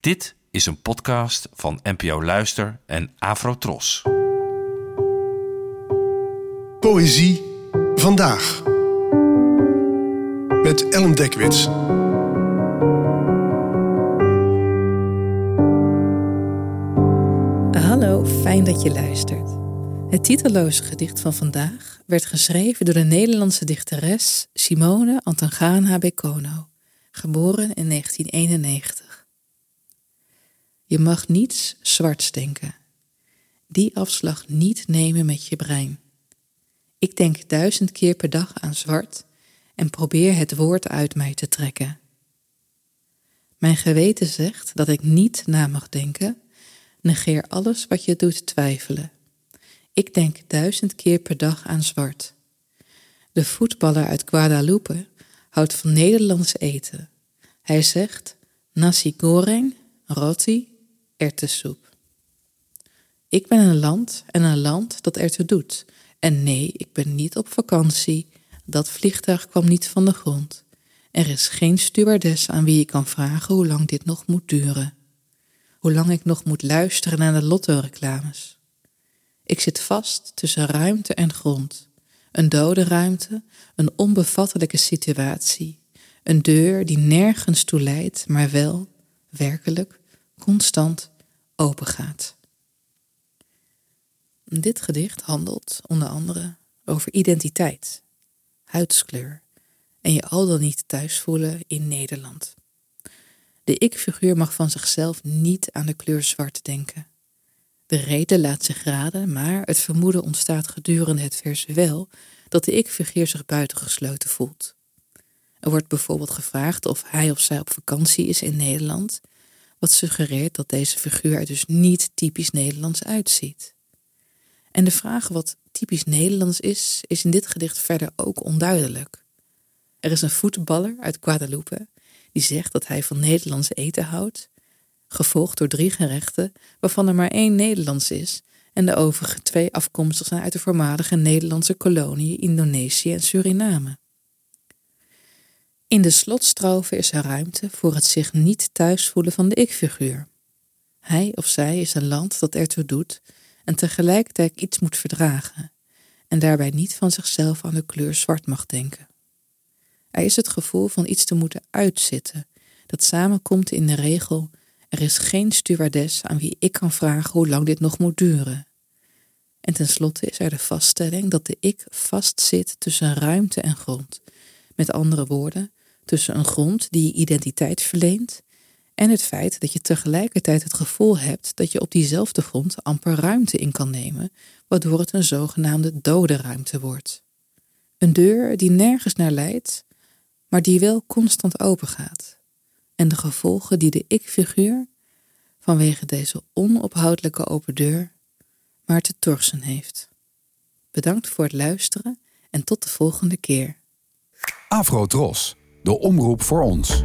Dit is een podcast van NPO Luister en Afrotros. Poëzie vandaag. Met Ellen Dekwits. Hallo, fijn dat je luistert. Het titelloze gedicht van vandaag werd geschreven door de Nederlandse dichteres Simone Antangana Bekono, geboren in 1991. Je mag niets zwarts denken. Die afslag niet nemen met je brein. Ik denk duizend keer per dag aan zwart en probeer het woord uit mij te trekken. Mijn geweten zegt dat ik niet na mag denken. Negeer alles wat je doet twijfelen. Ik denk duizend keer per dag aan zwart. De voetballer uit Guadalupe houdt van Nederlands eten. Hij zegt nasi goreng, roti, erwtensoep. Ik ben een land en een land dat ertoe doet. En nee, ik ben niet op vakantie. Dat vliegtuig kwam niet van de grond. Er is geen stewardess aan wie ik kan vragen hoe lang dit nog moet duren. Hoe lang ik nog moet luisteren naar de lotto-reclames. Ik zit vast tussen ruimte en grond. Een dode ruimte, een onbevattelijke situatie. Een deur die nergens toe leidt, maar wel, werkelijk, constant opengaat. Dit gedicht handelt onder andere over identiteit, huidskleur en je al dan niet thuis voelen in Nederland. De ik-figuur mag van zichzelf niet aan de kleur zwart denken. De reden laat zich raden, maar het vermoeden ontstaat gedurende het vers wel dat de ik-figuur zich buitengesloten voelt. Er wordt bijvoorbeeld gevraagd of hij of zij op vakantie is in Nederland, wat suggereert dat deze figuur er dus niet typisch Nederlands uitziet. En de vraag wat typisch Nederlands is, is in dit gedicht verder ook onduidelijk. Er is een voetballer uit Guadalupe die zegt dat hij van Nederlands eten houdt, gevolgd door drie gerechten waarvan er maar één Nederlands is en de overige twee afkomstig zijn uit de voormalige Nederlandse koloniën Indonesië en Suriname. In de slotstrofe is er ruimte voor het zich niet thuis voelen van de ik-figuur. Hij of zij is een land dat ertoe doet en tegelijkertijd iets moet verdragen en daarbij niet van zichzelf aan de kleur zwart mag denken. Er is het gevoel van iets te moeten uitzitten, dat samenkomt in de regel: er is geen stewardess aan wie ik kan vragen hoe lang dit nog moet duren. En tenslotte is er de vaststelling dat de ik vastzit tussen ruimte en grond. Met andere woorden, tussen een grond die identiteit verleent en het feit dat je tegelijkertijd het gevoel hebt dat je op diezelfde grond amper ruimte in kan nemen, waardoor het een zogenaamde dode ruimte wordt. Een deur die nergens naar leidt, maar die wel constant open gaat. En de gevolgen die de ik-figuur vanwege deze onophoudelijke open deur maar te torsen heeft. Bedankt voor het luisteren en tot de volgende keer. Afro de omroep voor ons.